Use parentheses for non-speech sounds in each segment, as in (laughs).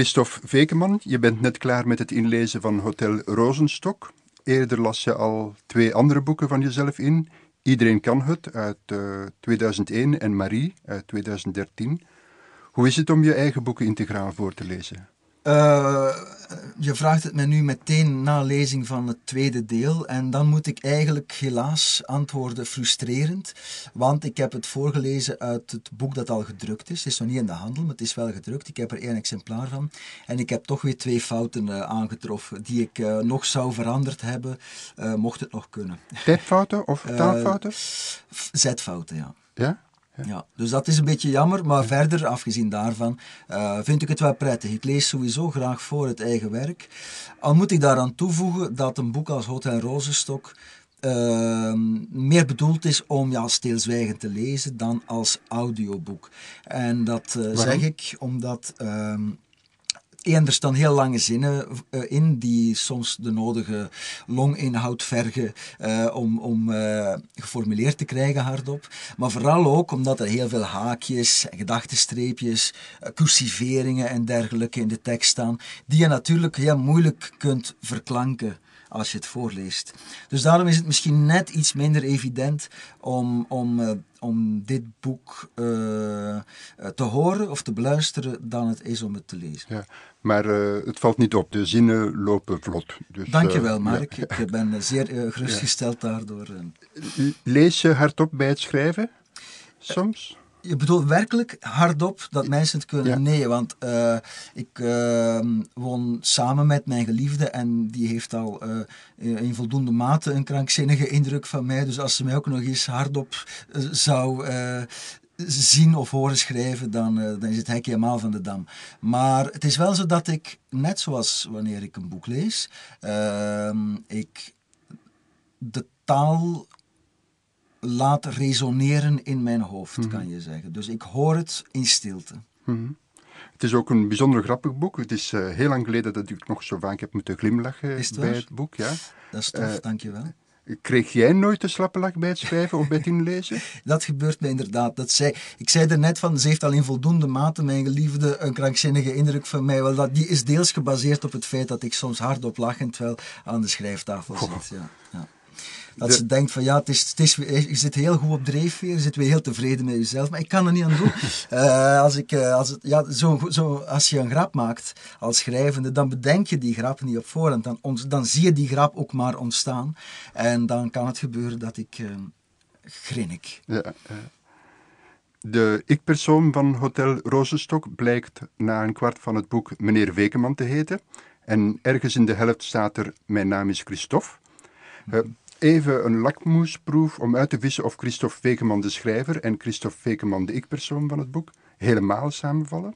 Christophe Vekeman, je bent net klaar met het inlezen van Hotel Rozenstok. Eerder las je al twee andere boeken van jezelf in. Iedereen kan het uit 2001 en Marie uit 2013. Hoe is het om je eigen boeken integraal voor te lezen? Uh, je vraagt het mij nu meteen na lezing van het tweede deel. En dan moet ik eigenlijk helaas antwoorden frustrerend. Want ik heb het voorgelezen uit het boek dat al gedrukt is. Het is nog niet in de handel, maar het is wel gedrukt. Ik heb er één exemplaar van. En ik heb toch weer twee fouten uh, aangetroffen die ik uh, nog zou veranderd hebben, mocht het nog kunnen. Tijdfouten of taalfouten? Zetfouten, ja. Ja? Ja, dus dat is een beetje jammer, maar verder, afgezien daarvan, uh, vind ik het wel prettig. Ik lees sowieso graag voor het eigen werk. Al moet ik daaraan toevoegen dat een boek als Hotel Rozenstok uh, meer bedoeld is om ja, stilzwijgend te lezen dan als audioboek. En dat uh, zeg ik omdat ehm, er staan heel lange zinnen uh, in die soms de nodige longinhoud vergen uh, om, om uh, geformuleerd te krijgen hardop. Maar vooral ook omdat er heel veel haakjes, gedachtenstreepjes, cursiveringen en dergelijke in de tekst staan, die je natuurlijk heel moeilijk kunt verklanken als je het voorleest. Dus daarom is het misschien net iets minder evident om, om, om dit boek uh, te horen of te beluisteren dan het is om het te lezen. Ja, maar uh, het valt niet op, de zinnen lopen vlot. Dus, Dankjewel Mark, (laughs) ja. ik ben zeer gerustgesteld ja. daardoor. Lees je hardop bij het schrijven? Soms? Je bedoelt werkelijk hardop dat mensen het kunnen? Ja. Nee, want uh, ik uh, woon samen met mijn geliefde en die heeft al uh, in voldoende mate een krankzinnige indruk van mij. Dus als ze mij ook nog eens hardop zou zien of horen schrijven, dan, dan is het hek helemaal van de dam. Maar het is wel zo dat ik, net zoals wanneer ik een boek lees, ehm, ik de taal laat resoneren in mijn hoofd, mm -hmm. kan je zeggen. Dus ik hoor het in stilte. Mm -hmm. Het is ook een bijzonder grappig boek. Het is uh, heel lang geleden dat ik nog zo vaak heb moeten glimlachen het bij het boek. Ja. Dat is tof, uh, dankjewel. Kreeg jij nooit de slappe lach bij het schrijven of bij het (laughs) inlezen? dat gebeurt mij inderdaad. Dat zei, ik zei er net van, ze heeft al in voldoende mate, mijn geliefde, een krankzinnige indruk van mij. Wel, dat, die is deels gebaseerd op het feit dat ik soms hardop lach en terwijl aan de schrijftafel zit. Ja, ja. Dat de... ze denkt van ja, het is, het is, je zit heel goed op drijfveer, je zit weer heel tevreden met jezelf, maar ik kan er niet aan doen. uh, (laughs) als, ik, uh, als, het, ja, zo, zo, als je een grap maakt als schrijvende, dan bedenk je die grap niet op voorhand. Dan, dan zie je die grap ook maar ontstaan. En dan kan het gebeuren dat ik uh, grinnik. Ja, de ik-persoon van Hotel Rozenstok blijkt na een kwart van het boek meneer Wekeman te heten. En ergens in de helft staat er: Mijn naam is Christophe. Uh, even een lakmoesproef om uit te vissen of Christophe Vekeman de schrijver en Christophe Vekeman de ik-persoon van het boek helemaal samenvallen.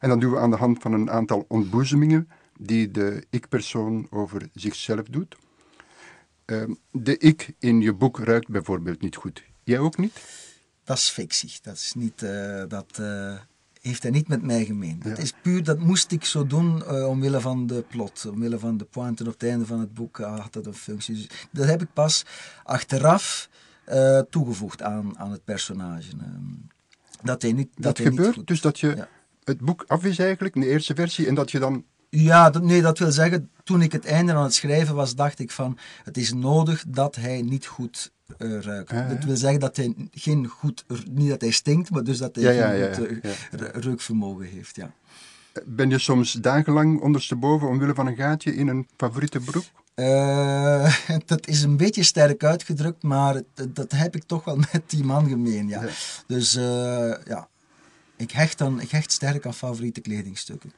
En dan doen we aan de hand van een aantal ontboezemingen die de ik-persoon over zichzelf doet. Uh, de ik in je boek ruikt bijvoorbeeld niet goed. Jij ook niet? Dat is fictie. Dat is niet... Uh, dat, uh heeft hij niet met mij gemeen. Ja. Dat is puur, dat moest ik zo doen uh, omwille van de plot, omwille van de pointen op het einde van het boek uh, had dat een functie. Dus dat heb ik pas achteraf uh, toegevoegd aan, aan het personage. dat hij niet, dat, dat hij gebeurt niet dus dat je ja. het boek af is eigenlijk, de eerste versie, en dat je dan ja, dat, nee, dat wil zeggen, toen ik het einde aan het schrijven was, dacht ik van, het is nodig dat hij niet goed uh, ruikt. Ah, ja. Dat wil zeggen dat hij geen goed, niet dat hij stinkt, maar dus dat hij ja, geen ja, goed uh, reukvermogen heeft, ja. Ben je soms dagenlang ondersteboven omwille van een gaatje in een favoriete broek? Uh, (laughs) dat is een beetje sterk uitgedrukt, maar dat, dat, heb ik toch wel (laughs) met die man gemeen, ja. Dus ja, ik hecht, dan, ik hecht sterk aan favoriete kledingstukken.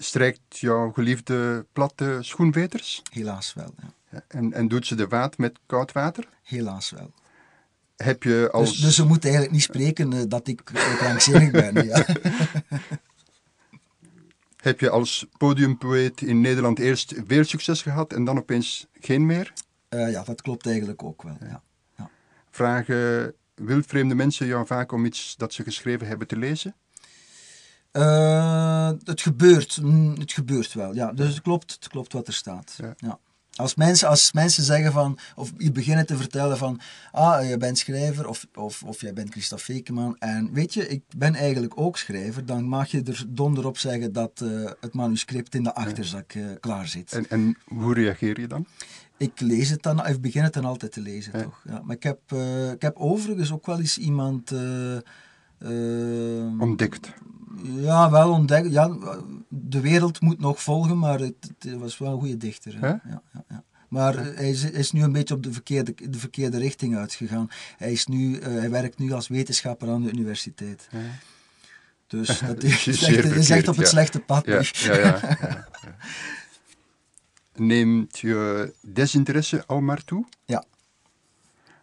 Strijkt jouw geliefde platte schoenveters? Helaas wel, ja. en, en doet ze de vaat met koud water? Helaas wel. Heb je als... Dus, dus ze moet eigenlijk niet spreken uh, dat ik krankzinnig ben, ja. (laughs) Heb je als podiumpoëet in Nederland eerst veel succes gehad en dan opeens geen meer? Uh, ja, dat klopt eigenlijk ook wel, ja. ja. Vragen wildvreemde mensen jou vaak om iets dat ze geschreven hebben te lezen? Uh, het gebeurt, het gebeurt wel, ja. Dus het klopt, het klopt wat er staat. Ja. ja. Als mensen, als mensen zeggen van, of je beginnen te vertellen van, ah, je bent schrijver, of, of, of jij bent Christophe Fekeman, en weet je, ik ben eigenlijk ook schrijver, dan mag je er donder op zeggen dat uh, het manuscript in de achterzak uh, klaar zit. En, en hoe reageer je dan? Ik lees het dan, ik begin het dan altijd te lezen, ja. toch? Ja, maar ik heb, uh, ik heb overigens ook wel eens iemand... Ontdekt? Ja, wel ontdekt. Ja, de wereld moet nog volgen, maar het, het was wel een goede dichter. Ja, ja, ja, Maar hij is, is, nu een beetje op de verkeerde, de verkeerde richting uitgegaan. Hij, is nu, uh, hij werkt nu als wetenschapper aan de universiteit. Dus (laughs) dat is, is, echt, is echt op het slechte pad. Ja, ja, (laughs) Neemt je desinteresse al maar toe? Ja.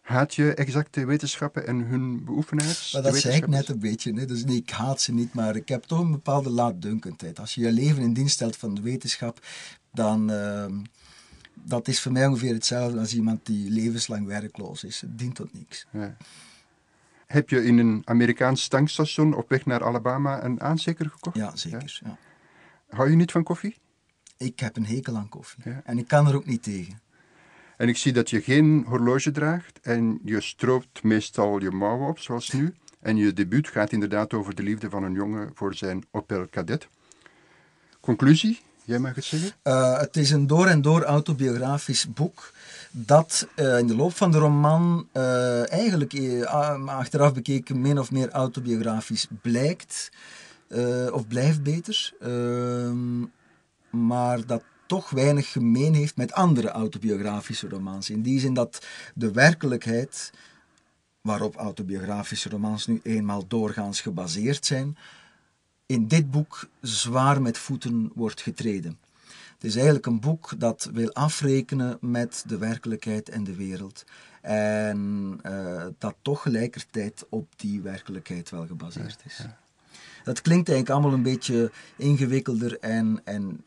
Haat je exacte wetenschappen en hun beoefenaars? Maar dat zei ik net een beetje. Hè? Dus nee, ik haat ze niet, maar ik heb toch een bepaalde laatdunkendheid. Als je je leven in dienst stelt van de wetenschap, dan... Uh, dat is voor mij ongeveer hetzelfde als iemand die levenslang werkloos is. Het dient tot niks. Ja. Heb je in een Amerikaans tankstation op weg naar Alabama een aanzeker gekocht? Ja, zeker. Ja. Hou je niet van koffie? Ik heb een hekel aan koffie. En ik kan er ook niet tegen. En ik zie dat je geen horloge draagt en je stroopt meestal je mouwen op, zoals nu. En je debuut gaat inderdaad over de liefde van een jongen voor zijn Opel Kadett. Conclusie, jij mag het zeggen? Uh, het is een door en door autobiografisch boek dat uh, in de loop van de roman uh, eigenlijk achteraf bekeken min of meer autobiografisch blijkt. of blijft beter. Ehm, maar dat toch weinig gemeen heeft met andere autobiografische romans. In die zin dat de werkelijkheid, waarop autobiografische romans nu eenmaal doorgaans gebaseerd zijn, in dit boek zwaar met voeten wordt getreden. Het is eigenlijk een boek dat wil afrekenen met de werkelijkheid en de wereld. En uh, dat toch gelijkertijd op die werkelijkheid wel gebaseerd is. Dat klinkt eigenlijk allemaal een beetje ingewikkelder en, en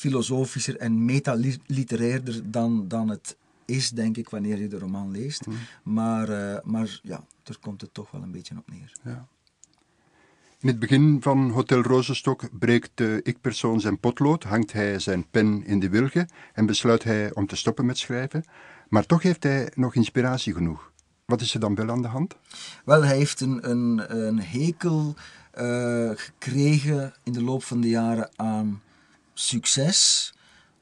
filosofischer en metaliterairder dan, dan het is, denk ik, wanneer je de roman leest. Mm. Maar, uh, maar ja, daar komt het toch wel een beetje op neer. Ja. In het begin van Hotel Rozenstok breekt de ik-persoon zijn potlood, hangt hij zijn pen in de wilgen en besluit hij om te stoppen met schrijven. Maar toch heeft hij nog inspiratie genoeg. Wat is er dan wel aan de hand? Wel, hij heeft een, een, een hekel uh, gekregen in de loop van de jaren aan succes,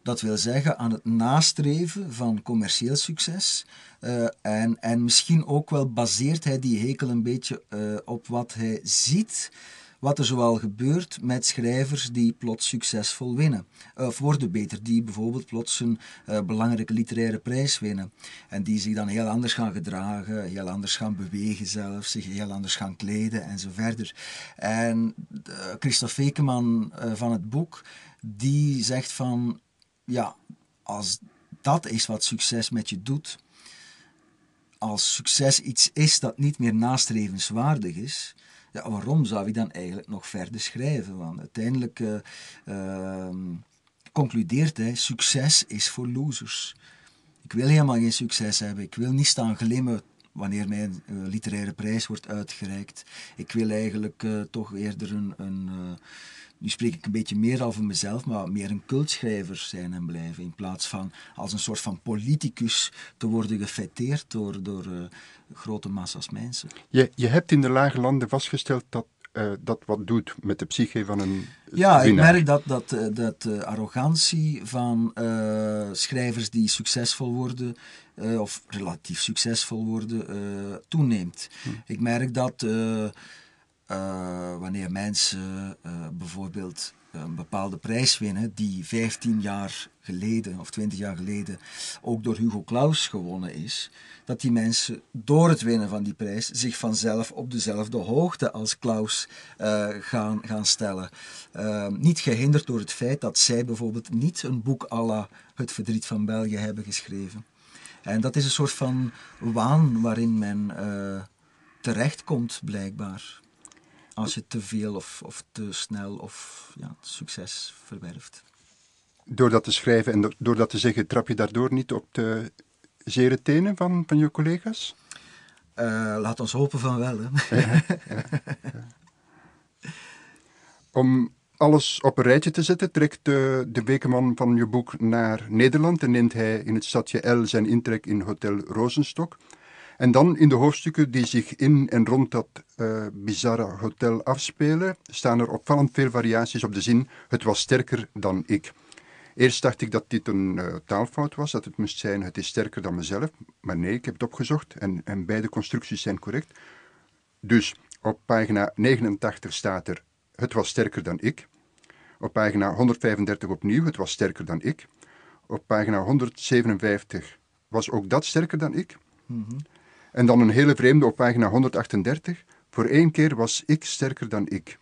dat wil zeggen aan het nastreven van commercieel succes. Uh, en, en misschien ook wel baseert hij die hekel een beetje uh, op wat hij ziet wat er zoal gebeurt met schrijvers die plots succesvol winnen. Of worden beter, die bijvoorbeeld plots een uh, belangrijke literaire prijs winnen. En die zich dan heel anders gaan gedragen, heel anders gaan bewegen zelfs, zich heel anders gaan kleden en zo verder. En Christophe Fekeman uh, van het boek, die zegt van, ja, als dat is wat succes met je doet, als succes iets is dat niet meer nastrevenswaardig is, ja, waarom zou je dan eigenlijk nog verder schrijven? Want uiteindelijk uh, uh, concludeert hij, succes is voor losers. Ik wil helemaal geen succes hebben. Ik wil niet staan glimmen wanneer mijn uh, literaire prijs wordt uitgereikt. Ik wil eigenlijk uh, toch eerder een, een nu spreek ik een beetje meer over mezelf, maar meer een cultschrijver zijn en blijven. In plaats van als een soort van politicus te worden gefeteerd door, door uh, grote massa's mensen. Je, je hebt in de lage landen vastgesteld dat uh, dat wat doet met de psyche van een Ja, winnaar. ik merk dat, dat, uh, dat uh, arrogantie van schrijvers die succesvol worden, of relatief succesvol worden, toeneemt. Hm. Ik merk dat wanneer mensen bijvoorbeeld een bepaalde prijs winnen, die 15 jaar geleden of 20 jaar geleden ook door Hugo Claus gewonnen is, dat die mensen door het winnen van die prijs zich vanzelf op dezelfde hoogte als Claus gaan, gaan stellen. Uh, niet gehinderd door het feit dat zij bijvoorbeeld niet een boek à Het verdriet van België hebben geschreven. En dat is een soort van waan waarin men uh, terechtkomt, blijkbaar als je te veel of, of te snel of ja, succes verwerft. Door dat te schrijven en door dat te zeggen, trap je daardoor niet op de zere tenen van, van je collega's? Uh, laat ons hopen van wel. Hè? Ja, ja, ja. Om alles op een rijtje te zetten, trekt de, de wekenman van je boek naar Nederland en neemt hij in het stadje L zijn intrek in Hotel Rozenstok. En dan in de hoofdstukken die zich in en rond dat uh, bizarre hotel afspelen, staan er opvallend veel variaties op de zin: het was sterker dan ik. Eerst dacht ik dat dit een uh, taalfout was, dat het moest zijn: het is sterker dan mezelf. Maar nee, ik heb het opgezocht en, en beide constructies zijn correct. Dus op pagina 89 staat er: het was sterker dan ik. Op pagina 135 opnieuw: het was sterker dan ik. Op pagina 157 was ook dat sterker dan ik. -hmm. En dan een hele vreemde op pagina 138. Voor één keer was ik sterker dan ik.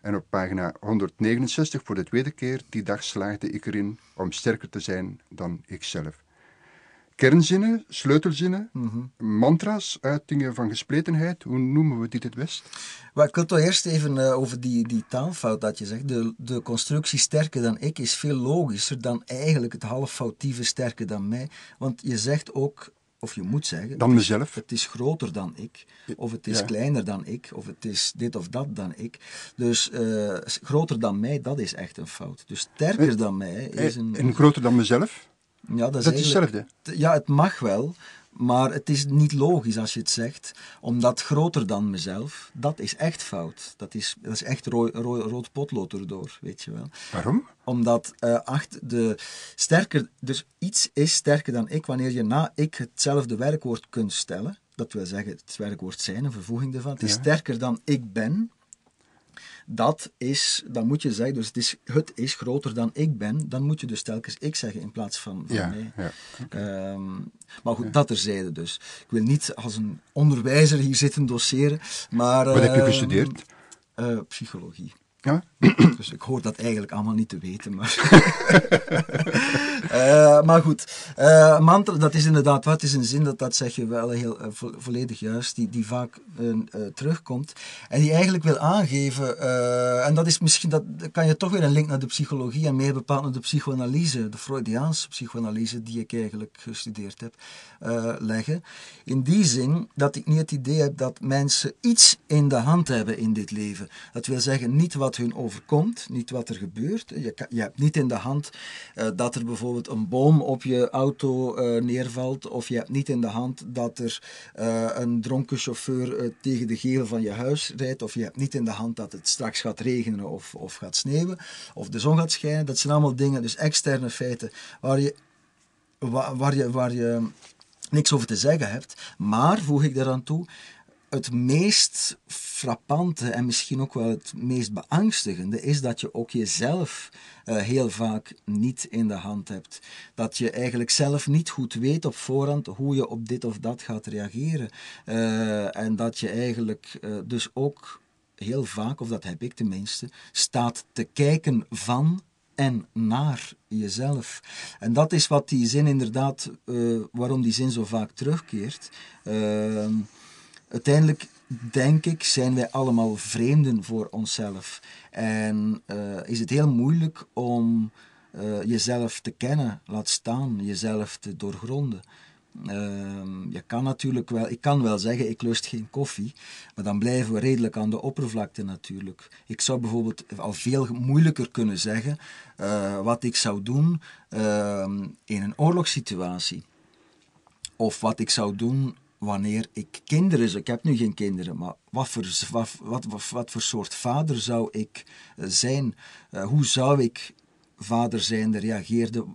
En op pagina 169 voor de tweede keer, die dag slaagde ik erin om sterker te zijn dan ikzelf. Kernzinnen, sleutelzinnen, mm mantra's, uitingen van gespletenheid, hoe noemen we dit het best? Maar ik wil toch eerst even uh, over die, die taalfout dat je zegt. De, de constructie sterker dan ik is veel logischer dan eigenlijk het halffoutieve sterker dan mij. Want je zegt ook of je moet zeggen... Dan mezelf. Het is groter dan ik, of het is kleiner dan ik, of het is dit of dat dan ik. Dus uh, groter dan mij, dat is echt een fout. Dus sterker eh, dan mij is een... En groter dan mezelf? Ja, dat is, dat is hetzelfde. Ja, het mag wel, maar het is niet logisch als je het zegt, omdat groter dan mezelf, dat is echt fout. Dat is, dat is echt rood, rood potlood erdoor, weet je wel. Waarom? Omdat uh, acht de sterker, dus iets is sterker dan ik wanneer je na ik hetzelfde werkwoord kunt stellen. Dat wil zeggen, het werkwoord zijn, een vervoeging ervan. Het is sterker dan ik ben dat is, dan moet je zeggen, dus het is, het is groter dan ik ben, dan moet je dus telkens ik zeggen in plaats van, van ja, mij. Ja, okay. um, maar goed, ja. dat terzijde dus. Ik wil niet als een onderwijzer hier zitten doseren, maar... Wat uh, heb je gestudeerd? Uh, psychologie. Ja? (clears throat) Dus ik hoor dat eigenlijk allemaal niet te weten. Maar, uh, (laughs) maar goed, uh, mantra, dat is inderdaad wat. is een zin, dat, dat zeg je wel heel vo volledig juist, die, die vaak terugkomt. En die eigenlijk wil aangeven, en dat is misschien, dat kan je toch weer een link naar de psychologie en meer bepaald naar de psychoanalyse, de Freudiaanse psychoanalyse die ik eigenlijk gestudeerd heb, leggen. In die zin dat ik niet het idee heb dat mensen iets in de hand hebben in dit leven. Dat wil zeggen, niet wat hun overkomt, niet wat er gebeurt. Je, je hebt niet in de hand uh, dat er bijvoorbeeld een boom op je auto uh, neervalt, of je hebt niet in de hand dat er uh, een dronken chauffeur tegen de gevel van je huis rijdt, of je hebt niet in de hand dat het straks gaat regenen of, of gaat sneeuwen, of de zon gaat schijnen. Dat zijn allemaal dingen, dus externe feiten, waar je, waar je, waar je niks over te zeggen hebt. Maar, voeg ik daaraan toe, het meest frappante en misschien ook wel het meest beangstigende is dat je ook jezelf uh, heel vaak niet in de hand hebt. Dat je eigenlijk zelf niet goed weet op voorhand hoe je op dit of dat gaat reageren. Uh, en dat je eigenlijk uh, dus ook heel vaak, of dat heb ik tenminste, staat te kijken van en naar jezelf. En dat is wat die zin inderdaad, waarom die zin zo vaak terugkeert. Uiteindelijk denk ik, zijn wij allemaal vreemden voor onszelf. En uh, is het heel moeilijk om uh, jezelf te kennen, laat staan, jezelf te doorgronden. Uh, je kan natuurlijk wel, ik kan wel zeggen, ik lust geen koffie, maar dan blijven we redelijk aan de oppervlakte natuurlijk. Ik zou bijvoorbeeld al veel moeilijker kunnen zeggen uh, wat ik zou doen ehm, in een oorlogssituatie. Of wat ik zou doen wanneer ik kinderen zou, ik heb nu geen kinderen, maar wat voor, wat, wat, voor soort vader zou ik eh, zijn? Uh, hoe zou ik vader zijn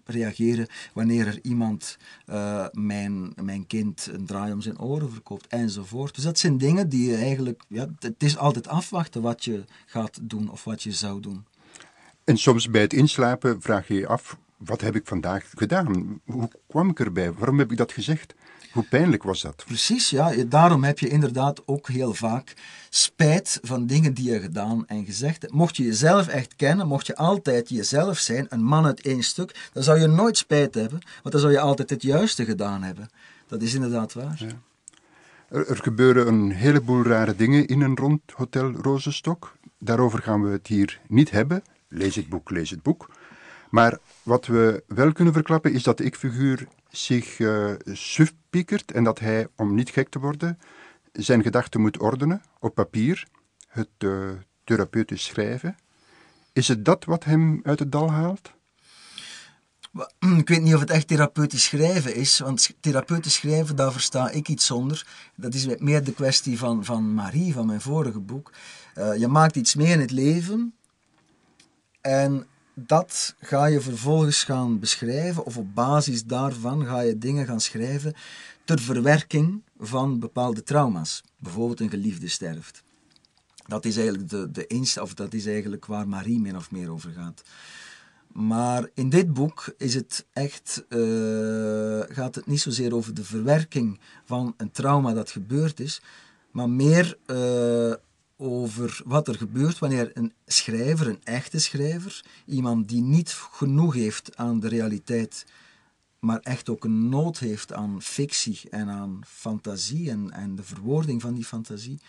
reageren wanneer er iemand uh, mijn, mijn kind een draai om zijn oren verkoopt enzovoort. Dus dat zijn dingen die je eigenlijk, ja, het is altijd afwachten wat je gaat doen of wat je zou doen. En soms bij het inslapen vraag je je af, wat heb ik vandaag gedaan? Hoe kwam ik erbij? Waarom heb ik dat gezegd? Hoe pijnlijk was dat? Precies, ja. Daarom heb je inderdaad ook heel vaak spijt van dingen die je gedaan en gezegd hebt. Mocht je jezelf echt kennen, mocht je altijd jezelf zijn, een man uit één stuk, dan zou je nooit spijt hebben, want dan zou je altijd het juiste gedaan hebben. Dat is inderdaad waar. Ja. Er, er, gebeuren een heleboel rare dingen in en rond Hotel Rozenstok. Daarover gaan we het hier niet hebben. Lees het boek, lees het boek. Maar wat we wel kunnen verklappen is dat de ik-figuur zich uh, suf piekert en dat hij, om niet gek te worden, zijn gedachten moet ordenen op papier, het uh, therapeutisch schrijven, Is het dat wat hem uit het dal haalt? Ik weet niet of het echt therapeutisch schrijven is, want therapeutisch schrijven, daar versta ik iets zonder. Dat is meer de kwestie van, van Marie, van mijn vorige boek. Uh, je maakt iets mee in het leven en dat ga je vervolgens gaan beschrijven, of op basis daarvan ga je dingen gaan schrijven ter verwerking van bepaalde trauma's. Bijvoorbeeld een geliefde sterft. Dat is eigenlijk, de, de inst, of dat is eigenlijk waar Marie min of meer over gaat. Maar in dit boek is het echt, uh, gaat het niet zozeer over de verwerking van een trauma dat gebeurd is, maar meer uh, over wat er gebeurt wanneer een schrijver, een echte schrijver, iemand die niet genoeg heeft aan de realiteit, maar echt ook een nood heeft aan fictie en aan fantasie en, en de verwoording van die fantasie,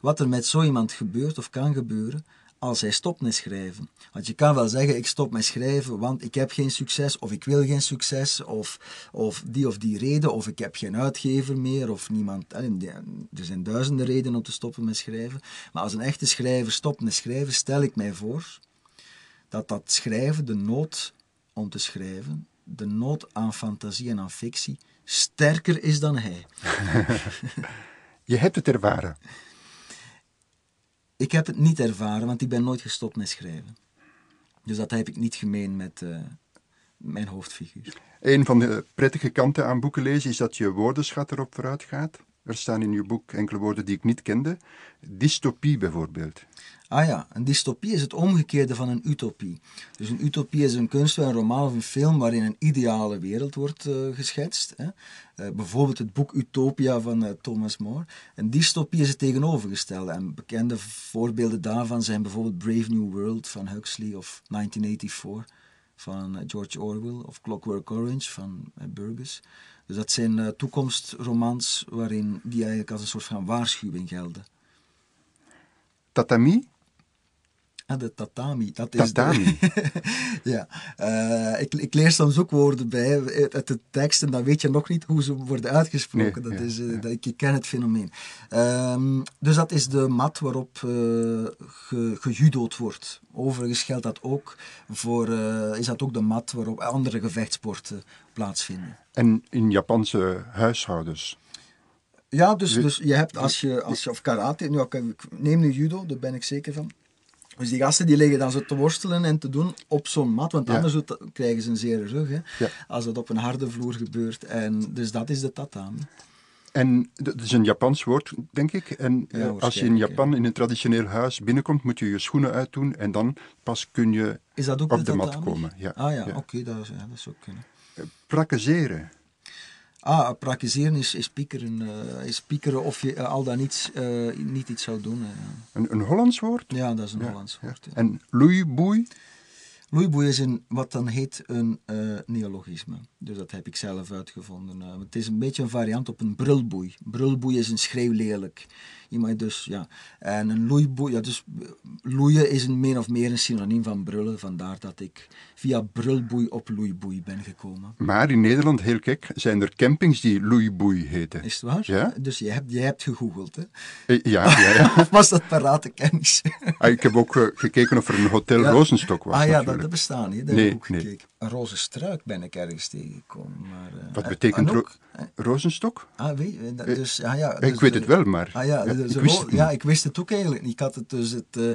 wat er met zo iemand gebeurt of kan gebeuren als hij stopt met schrijven. Want je kan wel zeggen, ik stop met schrijven, want ik heb geen succes, of ik wil geen succes, of, of die of die reden, of ik heb geen uitgever meer, of niemand... Er zijn duizenden redenen om te stoppen met schrijven. Maar als een echte schrijver stopt met schrijven, stel ik mij voor dat dat schrijven, de nood om te schrijven, de nood aan fantasie en aan fictie, sterker is dan hij. (laughs) (laughs) je hebt het ervaren. Ik heb het niet ervaren, want ik ben nooit gestopt met schrijven. Dus dat heb ik niet gemeen met uh, mijn hoofdfiguur. Een van de prettige kanten aan boeken lezen is dat je woordenschat erop vooruit gaat. Er staan in uw boek enkele woorden die ik niet kende. Dystopie bijvoorbeeld. Ah ja, een dystopie is het omgekeerde van een utopie. Dus een utopie is een kunstwerk, een roman of een film waarin een ideale wereld wordt uh, geschetst. Hè. Uh, bijvoorbeeld het boek Utopia van uh, Thomas More. Een dystopie is het tegenovergestelde. En bekende voorbeelden daarvan zijn bijvoorbeeld Brave New World van Huxley of 1984 van George Orwell of Clockwork Orange van Burgess. Dus dat zijn toekomstromans waarin die eigenlijk als een soort van waarschuwing gelden. Tatami Ah, de tatami. Dat is tatami. (laughs) ja. Uh, ik, ik leer soms ook woorden bij uit de tekst en dan weet je nog niet hoe ze worden uitgesproken. dat is, uh, Dat, ik, ken het fenomeen. Um, dus dat is de mat waarop uh, ge, gejudood wordt. Overigens geldt dat ook voor, is dat ook de mat waarop andere gevechtsporten plaatsvinden. En in Japanse huishoudens? Ja, dus, dus je hebt als je, als je of karate, nu, neem nu judo, daar ben ik zeker van. Dus die gasten die liggen dan zo te worstelen en te doen op zo'n mat, want anders krijgen ze een zere rug. Hè, Als het op een harde vloer gebeurt. En, dus dat is de tatami. En dat is een Japans woord, denk ik. En eh, als je in Japan in een traditioneel huis binnenkomt, moet je je schoenen uitdoen en dan pas kun je op de, mat komen. Ja. Ah ja, oké, dat, ja, dat zou kunnen. Uh, prakkezeren. Ah, praktiseren is, is, piekeren, uh, is piekeren of je uh, al dan niet, uh, niet iets zou doen. Een, een Hollands woord? Ja, dat is een Hollands woord. Ja. En loeiboei? Loeiboei is een, wat dan heet een neologisme. Dus dat heb ik zelf uitgevonden. het is een beetje een variant op een brulboei. Brulboei is een schreeuwlelijk iemand dus, ja. En een loeiboei, ja, dus loeien is een min of meer een synoniem van brullen. Vandaar dat ik via brulboei op loeiboei ben gekomen. Maar in Nederland, heel gek, zijn er campings die loeiboei heten. Is het waar? Ja? Dus je hebt, je hebt gegoogeld, hè? Eh, ja, ja, ja. of (laughs) was dat parate kennis? ah, ik heb ook uh, gekeken of er een hotel ja. Rozenstok was. Ah ja, dat, dat bestaat niet. Dat nee, heb ik ook nee. gekeken. Een roze struik ben ik ergens tegengekomen. Maar, uh, Wat betekent ro rozenstok? Ah, weet dat, dus, ah, ja, dus, ik weet het wel, maar... Ah, ja, dus, ik wist het ja, ik wist het ook eigenlijk niet. Ik had het dus het, uh,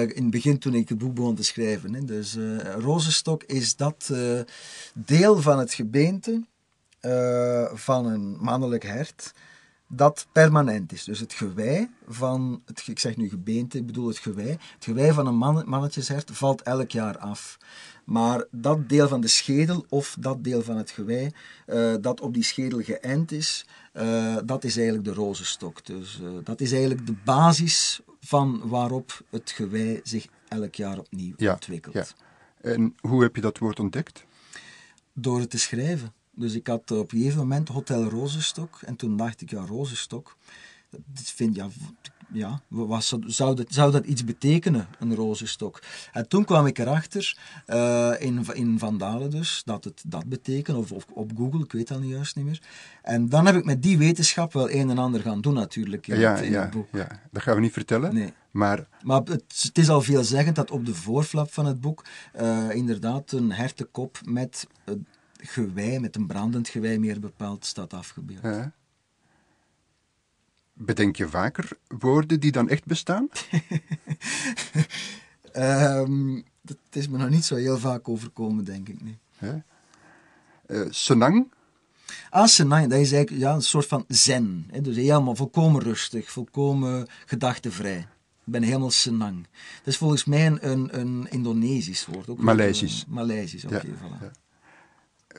in het begin toen ik het boek begon te schrijven. Hè. Dus rozenstok is dat deel van het gebeente van een mannelijk hert dat permanent is. Dus het gewei van, het, ik zeg nu gebeente, ik bedoel het gewei, het gewei van een man, mannetjeshert valt elk jaar af. Maar dat deel van de schedel of dat deel van het gewei uh, dat op die schedel geënt is, uh, dat is eigenlijk de rozenstok. Dus uh, dat is eigenlijk de basis van waarop het gewei zich elk jaar opnieuw ja, ontwikkelt. Ja. En hoe heb je dat woord ontdekt? Door het te schrijven. Dus ik had op een gegeven moment Hotel Rozenstok en toen dacht ik, ja, Rozenstok, dat vind, ja, ja, was, zou, dat, zou dat iets betekenen, een rozenstok? En toen kwam ik erachter, uh, in, in Vandalen dus, dat het dat betekent, of, of, op Google, ik weet dat niet juist niet meer. En dan heb ik met die wetenschap wel een en ander gaan doen natuurlijk in, ja, het, in ja, het boek. Ja, dat gaan we niet vertellen. Nee. Maar, maar het, het, is al veelzeggend dat op de voorflap van het boek uh, inderdaad een hertenkop met een gewei, met een brandend gewei meer bepaald, staat afgebeeld. Ja. Bedenk je vaker woorden die dan echt bestaan? um, (laughs) dat is me nog niet zo heel vaak overkomen, denk ik. Ja. Uh, senang? Ah, senang, dat is eigenlijk ja, een soort van zen. Hè? Dus helemaal volkomen rustig, volkomen gedachtenvrij. Ik ben helemaal senang. Dat is volgens mij een, een, een Indonesisch woord. Ook Maleisisch. Maleisisch, oké, okay, ja, voilà. Ja.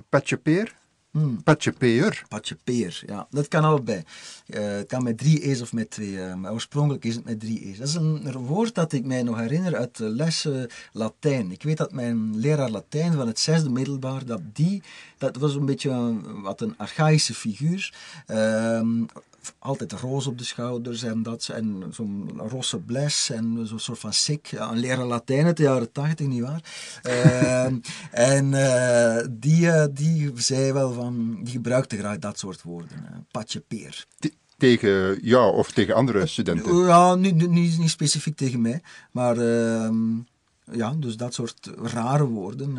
Patjepeer? Hmm. Patjepeer. Patjepeer, ja. Dat kan allebei. Uh, het kan met drie e's of met twee, uh, maar oorspronkelijk is het met drie e's. Dat is een woord dat ik mij nog herinner uit de lessen Latijn. Ik weet dat mijn leraar Latijn van het zesde middelbaar, dat die, dat was een beetje een, wat een archaïsche figuur. Uh, altijd roos op de schouders en dat en zo'n rosse bles en zo'n soort van sik. Een leraar Latijn uit de jaren tachtig, nietwaar? Uh, (laughs) en uh, die, uh, die zei wel van, die gebruikte graag dat soort woorden. patje peer. tegen jou of tegen andere studenten? Ja, niet, niet, niet specifiek tegen mij, maar ehm, ja, dus dat soort rare woorden.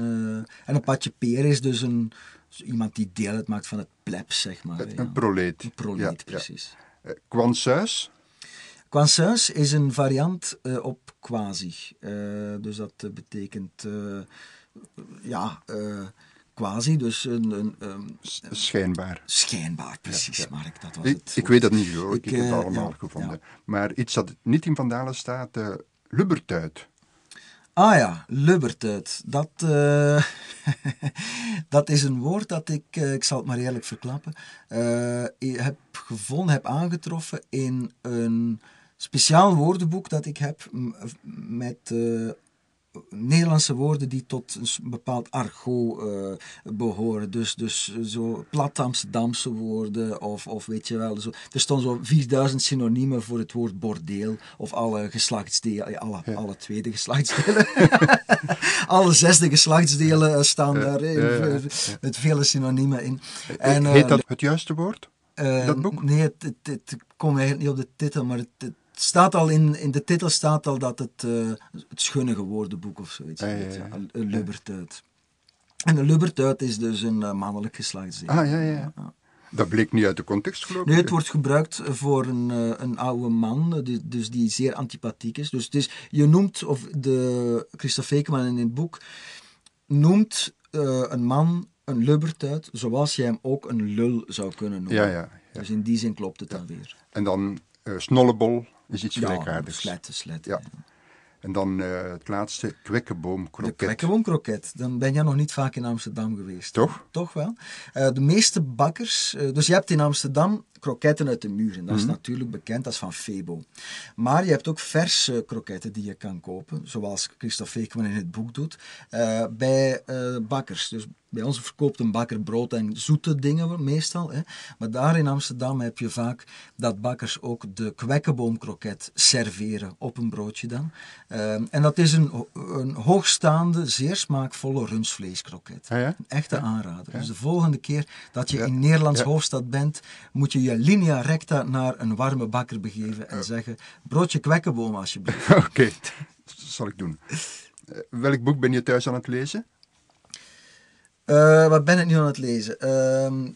en een patje peer is dus een iemand die deel uitmaakt van het plebs, zeg maar. Een, proleet. Een proleet, precies. Ja. Uh, Quansuis? Quansuis is een variant uh, op quasi. Uh, dus dat betekent, ja, quasi, dus een... een um, schijnbaar. Schijnbaar, precies, ja, Mark, dat was ik, het. Ik weet dat niet hoor, ik, ik heb het allemaal gevonden. Maar iets dat niet in Vandalen staat, Lubbertuit. Ah ja, lubbertuit. Dat, uh, (laughs) dat is een woord dat ik, uh, ik zal het maar eerlijk verklappen, uh, heb gevonden, heb aangetroffen in een speciaal woordenboek dat ik heb met Nederlandse woorden die tot een bepaald argot uh, behoren. Dus, dus zo plat Amsterdamse woorden of, of weet je wel. Zo. Er stonden zo 4000 synoniemen voor het woord bordeel of alle geslachtsdelen, alle, ja. alle tweede geslachtsdelen. (laughs) alle zesde geslachtsdelen eh, staan daar ja, met vele synoniemen in. En, Heet dat het juiste woord? Uh, dat boek? Nee, het, het, het komt eigenlijk niet op de titel, maar het staat al in, in de titel staat al dat het uh, het schunnige woordenboek of zoiets ah, ja, ja, Een, een lubbertuit. En een lubbertuit is dus een uh, mannelijk geslachtsdeel. Ah, ja, ja. Dat bleek niet uit de context, geloof ik. Nee, het wordt gebruikt voor een, uh, een oude man, die, dus die zeer antipathiek is. Dus het is, je noemt, of de Christophe Ekeman in het boek, noemt een man een lubbertuit, zoals jij hem ook een lul zou kunnen noemen. Ja, ja, ja. Dus in die zin klopt het dan weer. En dan snollebol, is iets gelijkaardigs. Slet, slet, ja. En dan uh, het laatste, kwekkenboomkroket. De kwekkenboomkroket. Dan ben jij nog niet vaak in Amsterdam geweest. Toch? Toch wel. Uh, de meeste bakkers... Uh, dus je hebt in Amsterdam kroketten uit de muur. En dat is mhm. natuurlijk bekend, dat is van Febo. Maar je hebt ook verse kroketten die je kan kopen. Zoals Christophe Eekman in het boek doet. bij bakkers. Dus bij ons verkoopt een bakker brood en zoete dingen meestal. Hè. Maar daar in Amsterdam heb je vaak dat bakkers ook de kwekkenboomkroket serveren op een broodje dan. Ehm, en dat is een, een hoogstaande, zeer smaakvolle rundvleeskroket. Ah, ja? Een echte aanrader. Dus de volgende keer dat je in Nederlands hoofdstad bent, moet je je linea recta naar een warme bakker begeven en zeggen, broodje kwekkenboom alsjeblieft. (laughs) Oké, okay. dat zal ik doen. Uh, welk boek ben je thuis aan het lezen? Uh, wat ben ik nu aan het lezen? Uh,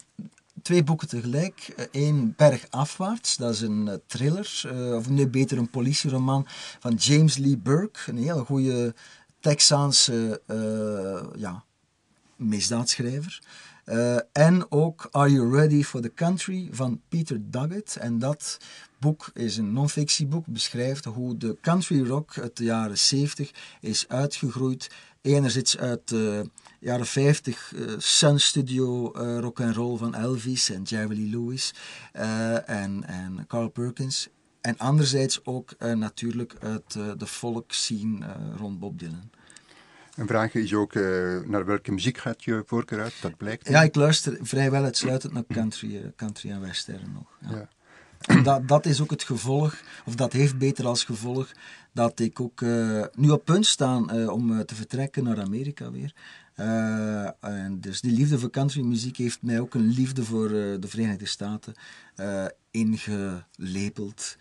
twee boeken tegelijk. Eén Bergafwaarts, dat is een uh, thriller, of nee, beter een politieroman van James Lee Burke. Een hele goede Texaanse ja, misdaadschrijver. En ook Are You Ready for the Country van Peter Duggett. En dat boek is een non-fictieboek, beschrijft hoe de country rock uit de jaren 70 is uitgegroeid. Enerzijds uit de jaren 50 uh, Sun Studio uh, rock and roll van Elvis en Jerry Lee Lewis en, en Carl Perkins. En anderzijds ook natuurlijk uit de folkscene rond Bob Dylan. Een vraag is ook, naar welke muziek gaat je voorkeur uit? Dat blijkt. Ja, ik luister vrijwel uitsluitend naar country, country en western nog. Ja. ja. En dat, dat is ook het gevolg, of dat heeft beter als gevolg, dat ik ook nu op punt sta om te vertrekken naar Amerika weer. Uh, en dus die liefde voor countrymuziek heeft mij ook een liefde voor de Verenigde Staten ingelepeld.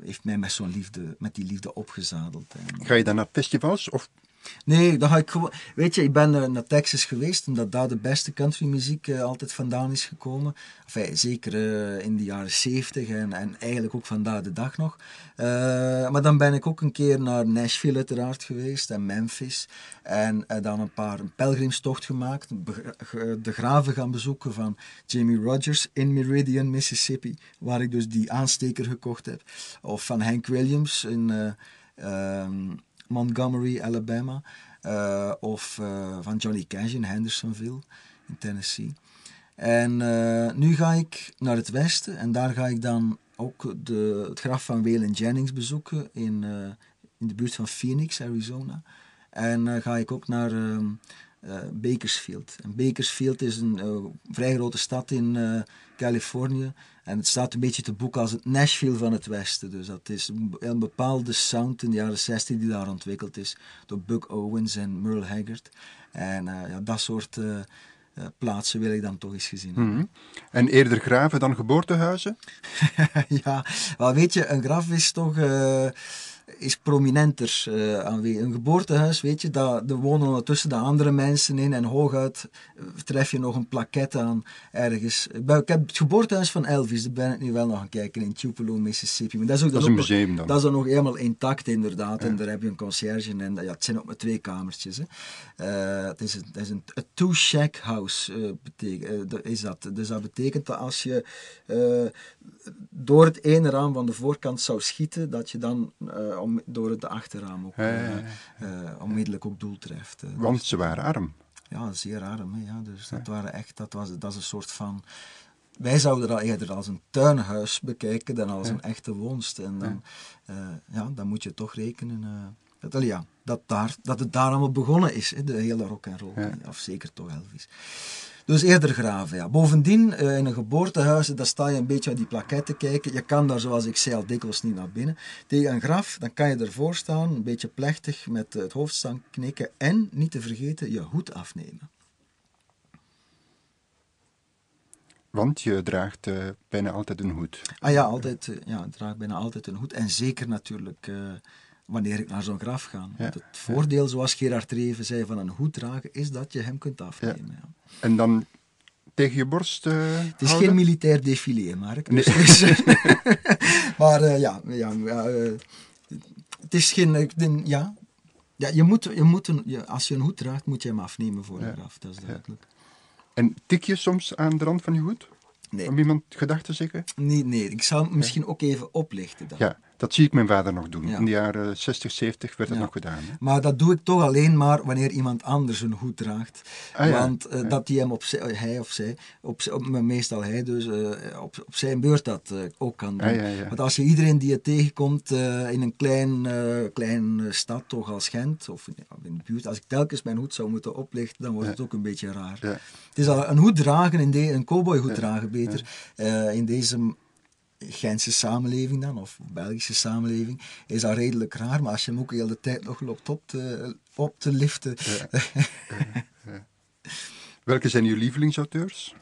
Heeft mij met, zo'n liefde, met die liefde opgezadeld. En, Ga je dan naar festivals of Nee, dan ga ik gewoon. Weet je, ik ben uh, naar Texas geweest, omdat daar de beste countrymuziek uh, altijd vandaan is gekomen. Enfin, zeker uh, in de jaren 70 en, en eigenlijk ook vandaag de dag nog. maar dan ben ik ook een keer naar Nashville uiteraard geweest en Memphis. En dan een paar pelgrimstocht gemaakt. De graven gaan bezoeken van Jamie Rogers in Meridian, Mississippi. Waar ik dus die aansteker gekocht heb. Of van Hank Williams in. Um, Montgomery, Alabama. Uh, of uh, van Johnny Cash in Hendersonville, in Tennessee. En uh, nu ga ik naar het westen en daar ga ik dan ook de, het graf van Waylon Jennings bezoeken in, in de buurt van Phoenix, Arizona. En ga ik ook naar ehm, Bakersfield. En Bakersfield is een vrij grote stad in Californië en het staat een beetje te boek als het Nashville van het Westen. Dus dat is een bepaalde sound in de jaren 60 die daar ontwikkeld is door Buck Owens en Merle Haggard. En uh, ja, dat soort uh, uh, plaatsen wil ik dan toch eens gezien hebben. Mm -hmm. En eerder graven dan geboortehuizen? (laughs) ja, wel weet je, een graf is toch is prominenter uh, aanwezig. Een geboortehuis, weet je, daar, er wonen ondertussen de andere mensen in en hooguit tref je nog een plaquette aan ergens. Ik heb het geboortehuis van Elvis, daar ben ik nu wel nog aan kijken in Tupelo, Mississippi. Maar dat is, ook, dat is een museum dan? Dat is dan nog helemaal intact inderdaad. Ja. En daar heb je een conciërge en ja, het zijn ook maar twee kamertjes. Hè. Uh, het is een, het is een two-shack house, uh, betek, is dat. Dus dat betekent dat als je door het ene raam van de voorkant zou schieten, dat je dan om, door het achterraam ook ja, ja, ja. onmiddellijk ook doel treft. Want dus, ze waren arm. Ja, zeer arm. Hè, ja. Dus dat, waren echt, dat, was, dat is een soort van... Wij zouden dat eerder als een tuinhuis bekijken dan als een echte woonst. En dan, uh, ja, dan moet je toch rekenen... Uh, dat, ja, dat, daar, dat het daar allemaal begonnen is, hè, de hele rock en roll. Of zeker toch Elvis. Dus eerder graven, ja. Bovendien, uh, in een geboortehuis, daar sta je een beetje aan die plaketten kijken. Je kan daar, zoals ik zei, al dikwijls niet naar binnen. Tegen een graf, dan kan je ervoor staan, een beetje plechtig, met het hoofd staan knikken. En, niet te vergeten, je hoed afnemen. Want je draagt uh, bijna altijd een hoed. Ah ja, altijd, uh, ja, ik draag bijna altijd een hoed. En zeker natuurlijk wanneer ik naar zo'n graf ga. Ja. Het voordeel, zoals Gerard Reven zei, van een hoed dragen, is dat je hem kunt afnemen. Ja. En dan tegen je borst uh, Het is houden? geen militair défilé, Mark. Dus nee. (laughs) maar uh, ja, ja uh, het is geen... ja, ja, je moet, je moet een, je, als je een hoed draagt, moet je hem afnemen voor een graf, dat is duidelijk. En tik je soms aan de rand van je hoed? Nee. Om iemand gedachten te zeggen? Nee, nee, ik zou het misschien ook even oplichten dan. Ja, dat zie ik mijn vader nog doen. Ja. In de jaren 60, 70 werd dat ja. nog gedaan. Hè? Maar dat doe ik toch alleen maar wanneer iemand anders een hoed draagt. Ah, ja. Want uh, dat hij hem op hij of zij, op, op, meestal hij dus, uh, op, op zijn beurt dat uh, ook kan doen. Ah, Want als je iedereen die je tegenkomt in een klein, klein stad, toch als Gent, of in, in, de buurt, als ik telkens mijn hoed zou moeten oplichten, dan wordt het ook een beetje raar. Het is al een hoed dragen, in de, een cowboyhoed dragen beter, in deze Gentse samenleving dan, of Belgische samenleving, is dat redelijk raar. Maar als je hem ook de hele tijd nog loopt op te, op te liften. Ja. ja, ja. Welke zijn uw lievelingsauteurs?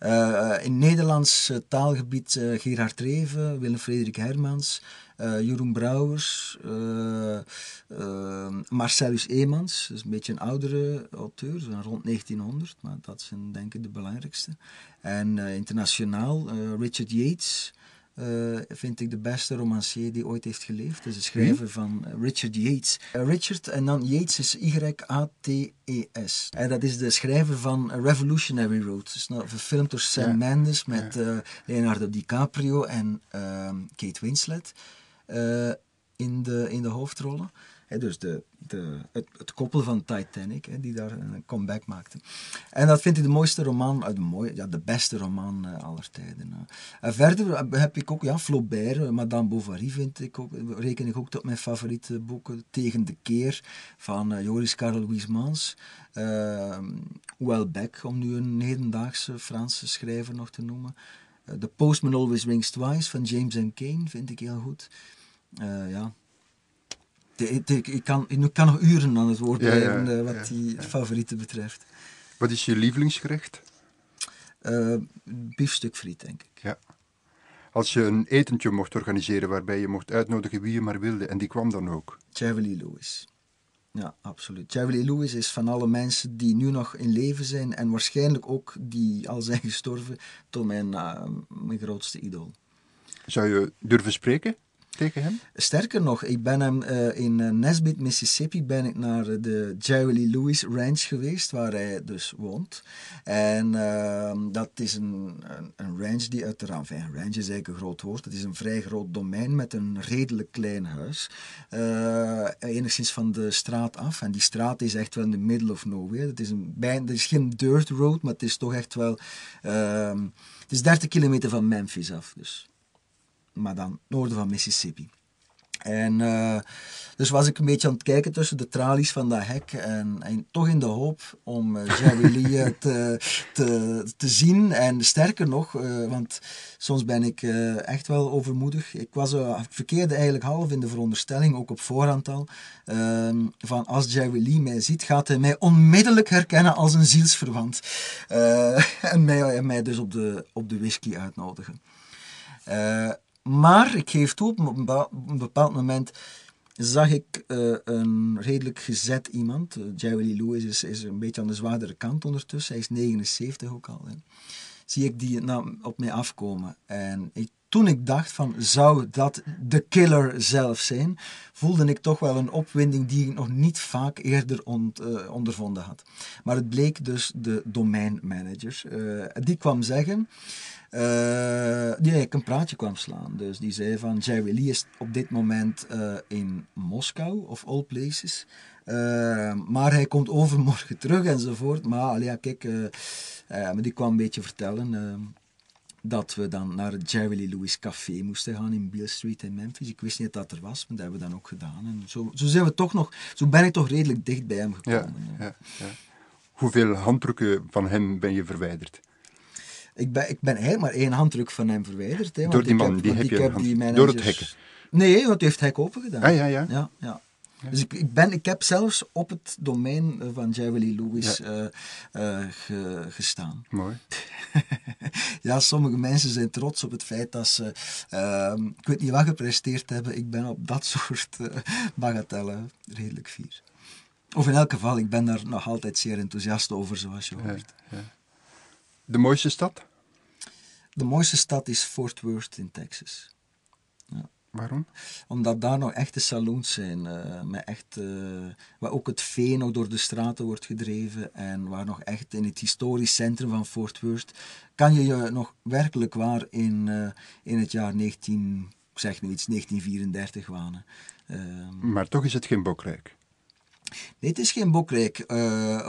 Uh, in Nederlands taalgebied uh, Gerard Reven, Willem-Frederik Hermans, uh, Jeroen Brouwers, Marcellus Eemans, dat is een beetje een oudere auteur, zo rond 1900, maar dat zijn denk ik de belangrijkste. En internationaal Richard Yates, uh, vind ik de beste romancier die ooit heeft geleefd. Is de schrijver Wie? van Richard Yates. Uh, Richard en dan Yates is Y-A-T-E-S. En dat is de schrijver van Revolutionary Road. Is nou verfilmd door Sam Ja. Mendes met Ja. uh, Leonardo DiCaprio en ehm, Kate Winslet in, de, in de hoofdrollen. Dus de, de, het, het koppel van Titanic, die daar een comeback maakte. En dat vind ik de mooiste roman, uh, de, mooie, ja, de beste roman uh, aller tijden. Uh. En verder heb ik ook ja, Flaubert, Madame Bovary vind ik ook, reken ik ook tot mijn favoriete boeken. Tegen de Keer van Joris Karel Huysmans. Houellebecq, om nu een hedendaagse Franse schrijver nog te noemen. The Postman Always Rings Twice van James M. Cain vind ik heel goed. ja, ik, kan, ik kan nog uren aan het woord Ja, ja, blijven uh, wat die favorieten betreft. Wat is je lievelingsgerecht? Uh, biefstuk friet, denk ik. Ja. als je een etentje mocht organiseren waarbij je mocht uitnodigen wie je maar wilde, en die kwam dan ook. Lee Lewis. Ja, absoluut. Lee Lewis is van alle mensen die nu nog in leven zijn en waarschijnlijk ook die al zijn gestorven, tot mijn, uh, mijn grootste idool. Zou je durven spreken? Sterker nog, ik ben hem uh, in uh, Nesbit, Mississippi, ben ik naar de Jerry Lee Lewis Ranch geweest, waar hij dus woont. En uh, dat is een, een, ranch die uiteraard, enfin, ranch is eigenlijk een groot woord, het is een vrij groot domein met een redelijk klein huis. Enigszins van de straat af. En die straat is echt wel in the middle of nowhere. Het is, een, bij, het is geen dirt road, maar het is toch echt wel... Ehm, het is 30 kilometer van Memphis af, dus maar dan noorden van Mississippi. En uh, dus was ik een beetje aan het kijken tussen de tralies van dat hek en, en toch in de hoop om uh, Jerry (laughs) Lee eh, te, te, te zien. En sterker nog, uh, want soms ben ik echt wel overmoedig. Ik, was, ik verkeerde eigenlijk half in de veronderstelling, ook op voorhand al, ehm, van als Jerry Lee mij ziet, gaat hij mij onmiddellijk herkennen als een zielsverwant. (laughs) en, mij, en mij dus op de, op de whisky uitnodigen. Maar ik geef toe, op een bepaald moment zag ik uh, een redelijk gezet iemand. Uh, Jerry Lee Lewis is, is, een beetje aan de zwaardere kant ondertussen. Hij is 79 ook al. Hè. Zie ik die nou, op mij afkomen. En toen ik dacht van, zou dat de killer zelf zijn, voelde ik toch wel een opwinding die ik nog niet vaak eerder uh, ondervonden had. Maar het bleek dus de domeinmanager. die kwam zeggen die eigenlijk een praatje kwam slaan. Dus die zei van Jerry Lee is op dit moment uh, in Moskou, of all places. Uh, maar hij komt overmorgen (laughs) terug enzovoort. Maar ja, kijk, maar die kwam een beetje vertellen dat we dan naar het Jerry Lee Lewis Café moesten gaan in Beale Street in Memphis. Ik wist niet dat dat er was, maar dat hebben we dan ook gedaan. En zo, zo zijn we toch nog, zo ben ik toch redelijk dicht bij hem gekomen. Ja, ja, ja. Hoeveel handdrukken van hem ben je verwijderd? Ik ben, ik ben eigenlijk maar één handdruk van hem verwijderd. Hè, Door die man, heb, die heb je heb die Door het hekken? Nee, want hij heeft het hek open gedaan. Ah, ja, ja. ja, ja. Dus ik, ik, ben, ik heb zelfs op het domein van Jerry Lewis ja. uh, uh, gestaan. Mooi. (laughs) ja, sommige mensen zijn trots op het feit dat ze, uh, ik weet niet wat gepresteerd hebben, ik ben op dat (laughs) soort uh, bagatellen redelijk fier. Of in elk geval, ik ben daar nog altijd zeer enthousiast over, zoals je hoort. Ja, ja. De mooiste stad? De mooiste stad is Fort Worth in Texas. Ja. Waarom? Omdat daar nog echte saloons zijn, uh, met echt, uh, waar ook het vee nog door de straten wordt gedreven en waar nog echt in het historisch centrum van Fort Worth kan je je nog werkelijk waar in, uh, in het jaar 19, ik zeg nu iets, 1934 wanen. Ehm, maar toch is het geen bokrijk? Nee, het is geen bokrijk.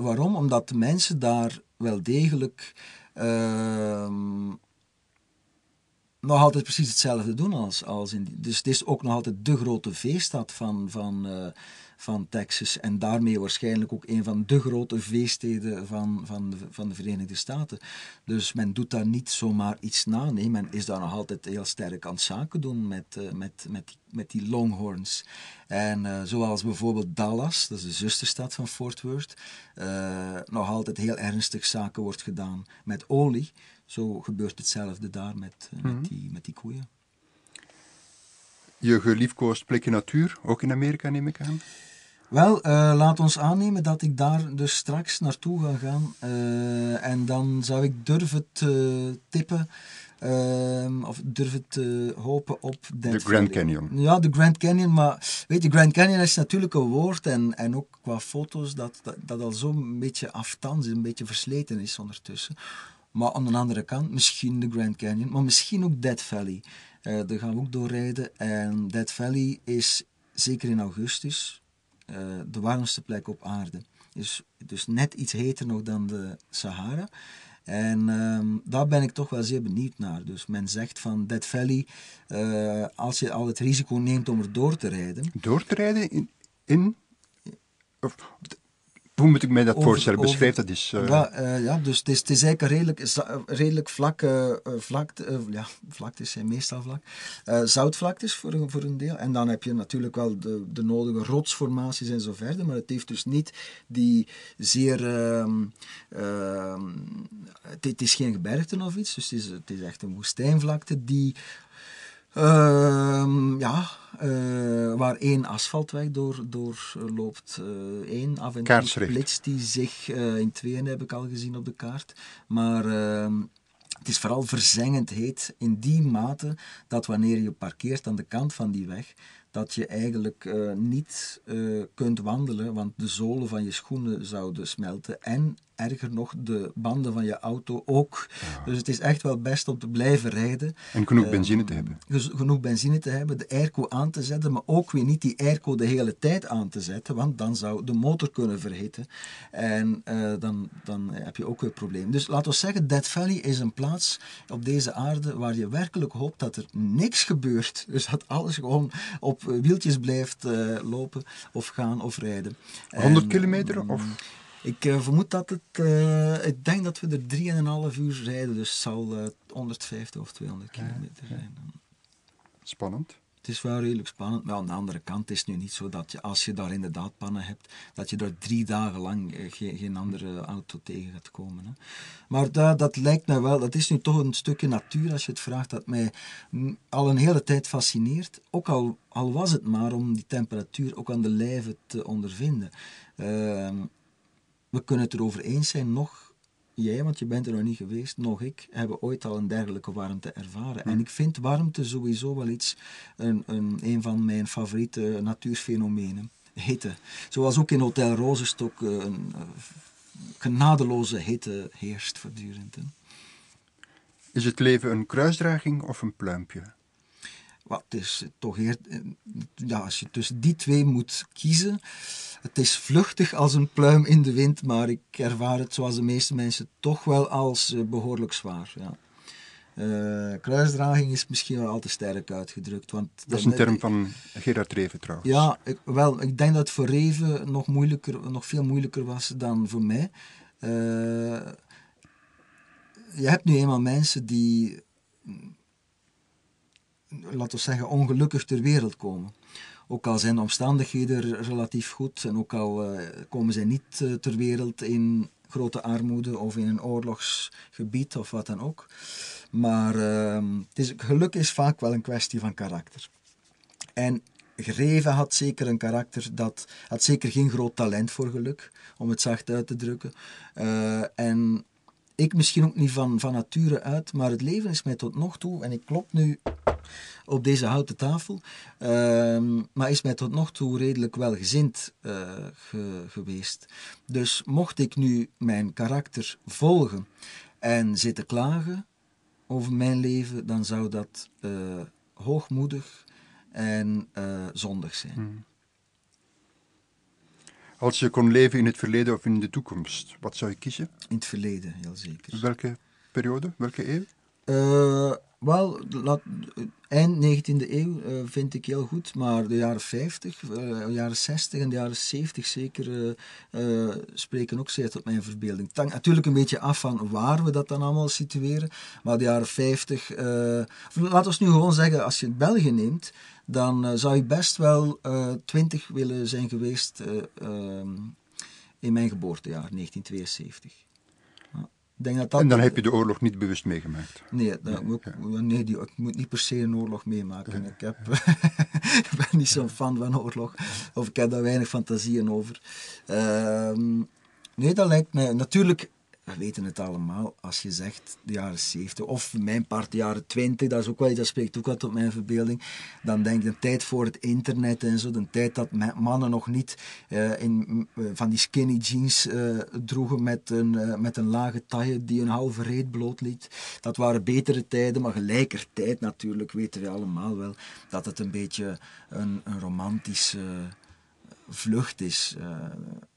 waarom? Omdat de mensen daar wel degelijk Ehm, nog altijd precies hetzelfde doen als, als in Dus het is ook nog altijd de grote feeststad van, van, uh, van Texas. En daarmee waarschijnlijk ook een van de grote feeststeden van, van, de, van de Verenigde Staten. Dus men doet daar niet zomaar iets na. Nee, men is daar nog altijd heel sterk aan het zaken doen met, uh, met, met, die, met die Longhorns. En uh, zoals bijvoorbeeld Dallas, dat is de zusterstad van Fort Worth, nog altijd heel ernstig zaken wordt gedaan met olie. Zo gebeurt hetzelfde daar met, mm -hmm. met, die, met die koeien. Je geliefkoosd plekje natuur, ook in Amerika neem ik aan? Wel, uh, laat ons aannemen dat ik daar dus straks naartoe ga gaan. Uh, en dan zou ik durven te tippen, uh, of durven te hopen op... De Grand Canyon. Ja, de Grand Canyon. Maar weet je, Grand Canyon is natuurlijk een woord. En, en ook qua foto's dat, dat, dat al zo'n beetje aftans, een beetje versleten is ondertussen. Maar aan de andere kant, misschien de Grand Canyon, maar misschien ook Death Valley. Uh, daar gaan we ook doorrijden. En Death Valley is zeker in augustus uh, de warmste plek op aarde. Dus, dus net iets heter nog dan de Sahara. En um, daar ben ik toch wel zeer benieuwd naar. Dus men zegt van Death Valley, uh, als je al het risico neemt om er door te rijden. Door te rijden in? in of, Hoe moet ik mij dat Over- voorstellen? over- Beschrijf dat eens. eh. Ja, eh, ja, dus het is, het is eigenlijk een redelijk, redelijk vlakke eh, vlakte. ja, vlaktes zijn meestal vlak. Zoutvlaktes voor een, voor een deel. En dan heb je natuurlijk wel de, de nodige rotsformaties en zo verder. Maar het heeft dus niet die zeer. ehm, ehm, het, het is geen gebergte of iets. Dus het is, het is echt een woestijnvlakte die. Ehm, ja, eh, waar één asfaltweg door, door eh, loopt. eh, één af en toe splitst die zich in tweeën, heb ik al gezien op de kaart. Maar ehm, het is vooral verzengend heet in die mate dat wanneer je parkeert aan de kant van die weg, dat je eigenlijk niet kunt wandelen, want de zolen van je schoenen zouden smelten en erger nog, de banden van je auto ook. Dus het is echt wel best om te blijven rijden. En genoeg Eh, benzine te hebben. dus genoeg benzine te hebben, de airco aan te zetten, maar ook weer niet die airco de hele tijd aan te zetten, want dan zou de motor kunnen verhitten. En eh, dan, dan heb je ook weer problemen. Dus laten we zeggen, Death Valley is een plaats op deze aarde waar je werkelijk hoopt dat er niks gebeurt. (laughs) Dus dat alles gewoon op eh, wieltjes blijft lopen of gaan of rijden. 100 En, kilometer? mm, Of? Ik eh, vermoed dat het. eh, ik denk dat we er 3,5 uur rijden, dus het zal eh, 150 of 200 kilometer zijn. Spannend. Het is wel redelijk spannend, maar aan de andere kant is het nu niet zo dat je, als je daar inderdaad pannen hebt, dat je daar drie dagen lang eh, geen, geen andere auto tegen gaat komen. Hè. Maar dat, dat lijkt mij wel, dat is nu toch een stukje natuur, als je het vraagt, dat mij al een hele tijd fascineert. Ook al, al was het maar om die temperatuur ook aan de lijve te ondervinden. Ehm, we kunnen het erover eens zijn, nog jij, want je bent er nog niet geweest, nog ik, hebben ooit al een dergelijke warmte ervaren. En ik vind warmte sowieso wel iets, een, een, een van mijn favoriete natuurfenomenen. Hitte. Zoals ook in Hotel Rozenstok eh, een eh, genadeloze hitte heerst voortdurend. Is het leven een kruisdraging of een pluimpje? Wat is toch eer, eh, ja, als je tussen die twee moet kiezen. Het is vluchtig als een pluim in de wind, maar ik ervaar het zoals de meeste mensen toch wel als eh, behoorlijk zwaar. Ja. Eh, kruisdraging is misschien wel al te sterk uitgedrukt. Want Dat is een term van Gerard Reven trouwens. Ja, ik, wel, ik denk dat het voor Reven nog, moeilijker, nog veel moeilijker was dan voor mij. Je hebt nu eenmaal mensen die, laten we zeggen, ongelukkig ter wereld komen. Ook al zijn de omstandigheden relatief goed en ook al eh, komen zij niet eh, ter wereld in grote armoede of in een oorlogsgebied of wat dan ook. Maar ehm, het is, geluk is vaak wel een kwestie van karakter. En Greven had zeker een karakter dat had zeker geen groot talent voor geluk, om het zacht uit te drukken. Eh, en ik misschien ook niet van, van nature uit, maar het leven is mij tot nog toe, en ik klop nu op deze houten tafel, ehm, maar is mij tot nog toe redelijk welgezind eh, ge- geweest. Dus mocht ik nu mijn karakter volgen en zitten klagen over mijn leven, dan zou dat eh, hoogmoedig en eh, zondig zijn. Als je kon leven in het verleden of in de toekomst, wat zou je kiezen? In het verleden, heel zeker. Welke periode? Welke eeuw? Eh, wel, laat, eind 19e eeuw eh, vind ik heel goed, maar de jaren 50, eh, de jaren 60 en de jaren 70 zeker eh, eh, spreken ook zeer tot mijn verbeelding. Het hangt natuurlijk een beetje af van waar we dat dan allemaal situeren, maar de jaren 50, eh, laten we nu gewoon zeggen, als je België neemt, dan eh, zou ik best wel eh 20 willen zijn geweest eh, ehm, in mijn geboortejaar, 1972. Ja, Ik denk dat dat En dan heb je de oorlog niet bewust meegemaakt. Nee, dat nee die, ik moet niet per se een oorlog meemaken. Ik, heb, (laughs) ik ben niet zo'n fan van oorlog. Of ik heb daar weinig fantasieën over. Ehm, nee, dat lijkt mij... Natuurlijk, we weten het allemaal. Als je zegt de jaren 70 of mijn part de jaren 20, dat is ook wel iets, dat spreekt ook wat op mijn verbeelding. Dan denk ik de tijd voor het internet en zo. De tijd dat mannen nog niet eh, in, eh, van die skinny jeans eh, droegen met een, met een lage taille die een halve reet blootliet. Dat waren betere tijden, maar gelijkertijd natuurlijk weten we allemaal wel dat het een beetje een, een romantische vlucht is.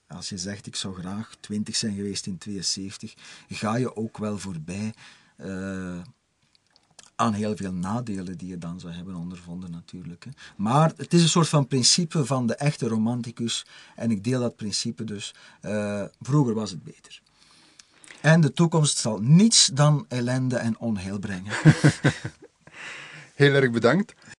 Eh, als je zegt, ik zou graag 20 zijn geweest in 72, ga je ook wel voorbij eh, aan heel veel nadelen die je dan zou hebben ondervonden natuurlijk. Hè. Maar het is een soort van principe van de echte romanticus en ik deel dat principe dus. Uh, vroeger was het beter. En de toekomst zal niets dan ellende en onheil brengen. (laughs) (laughs) Heel erg bedankt.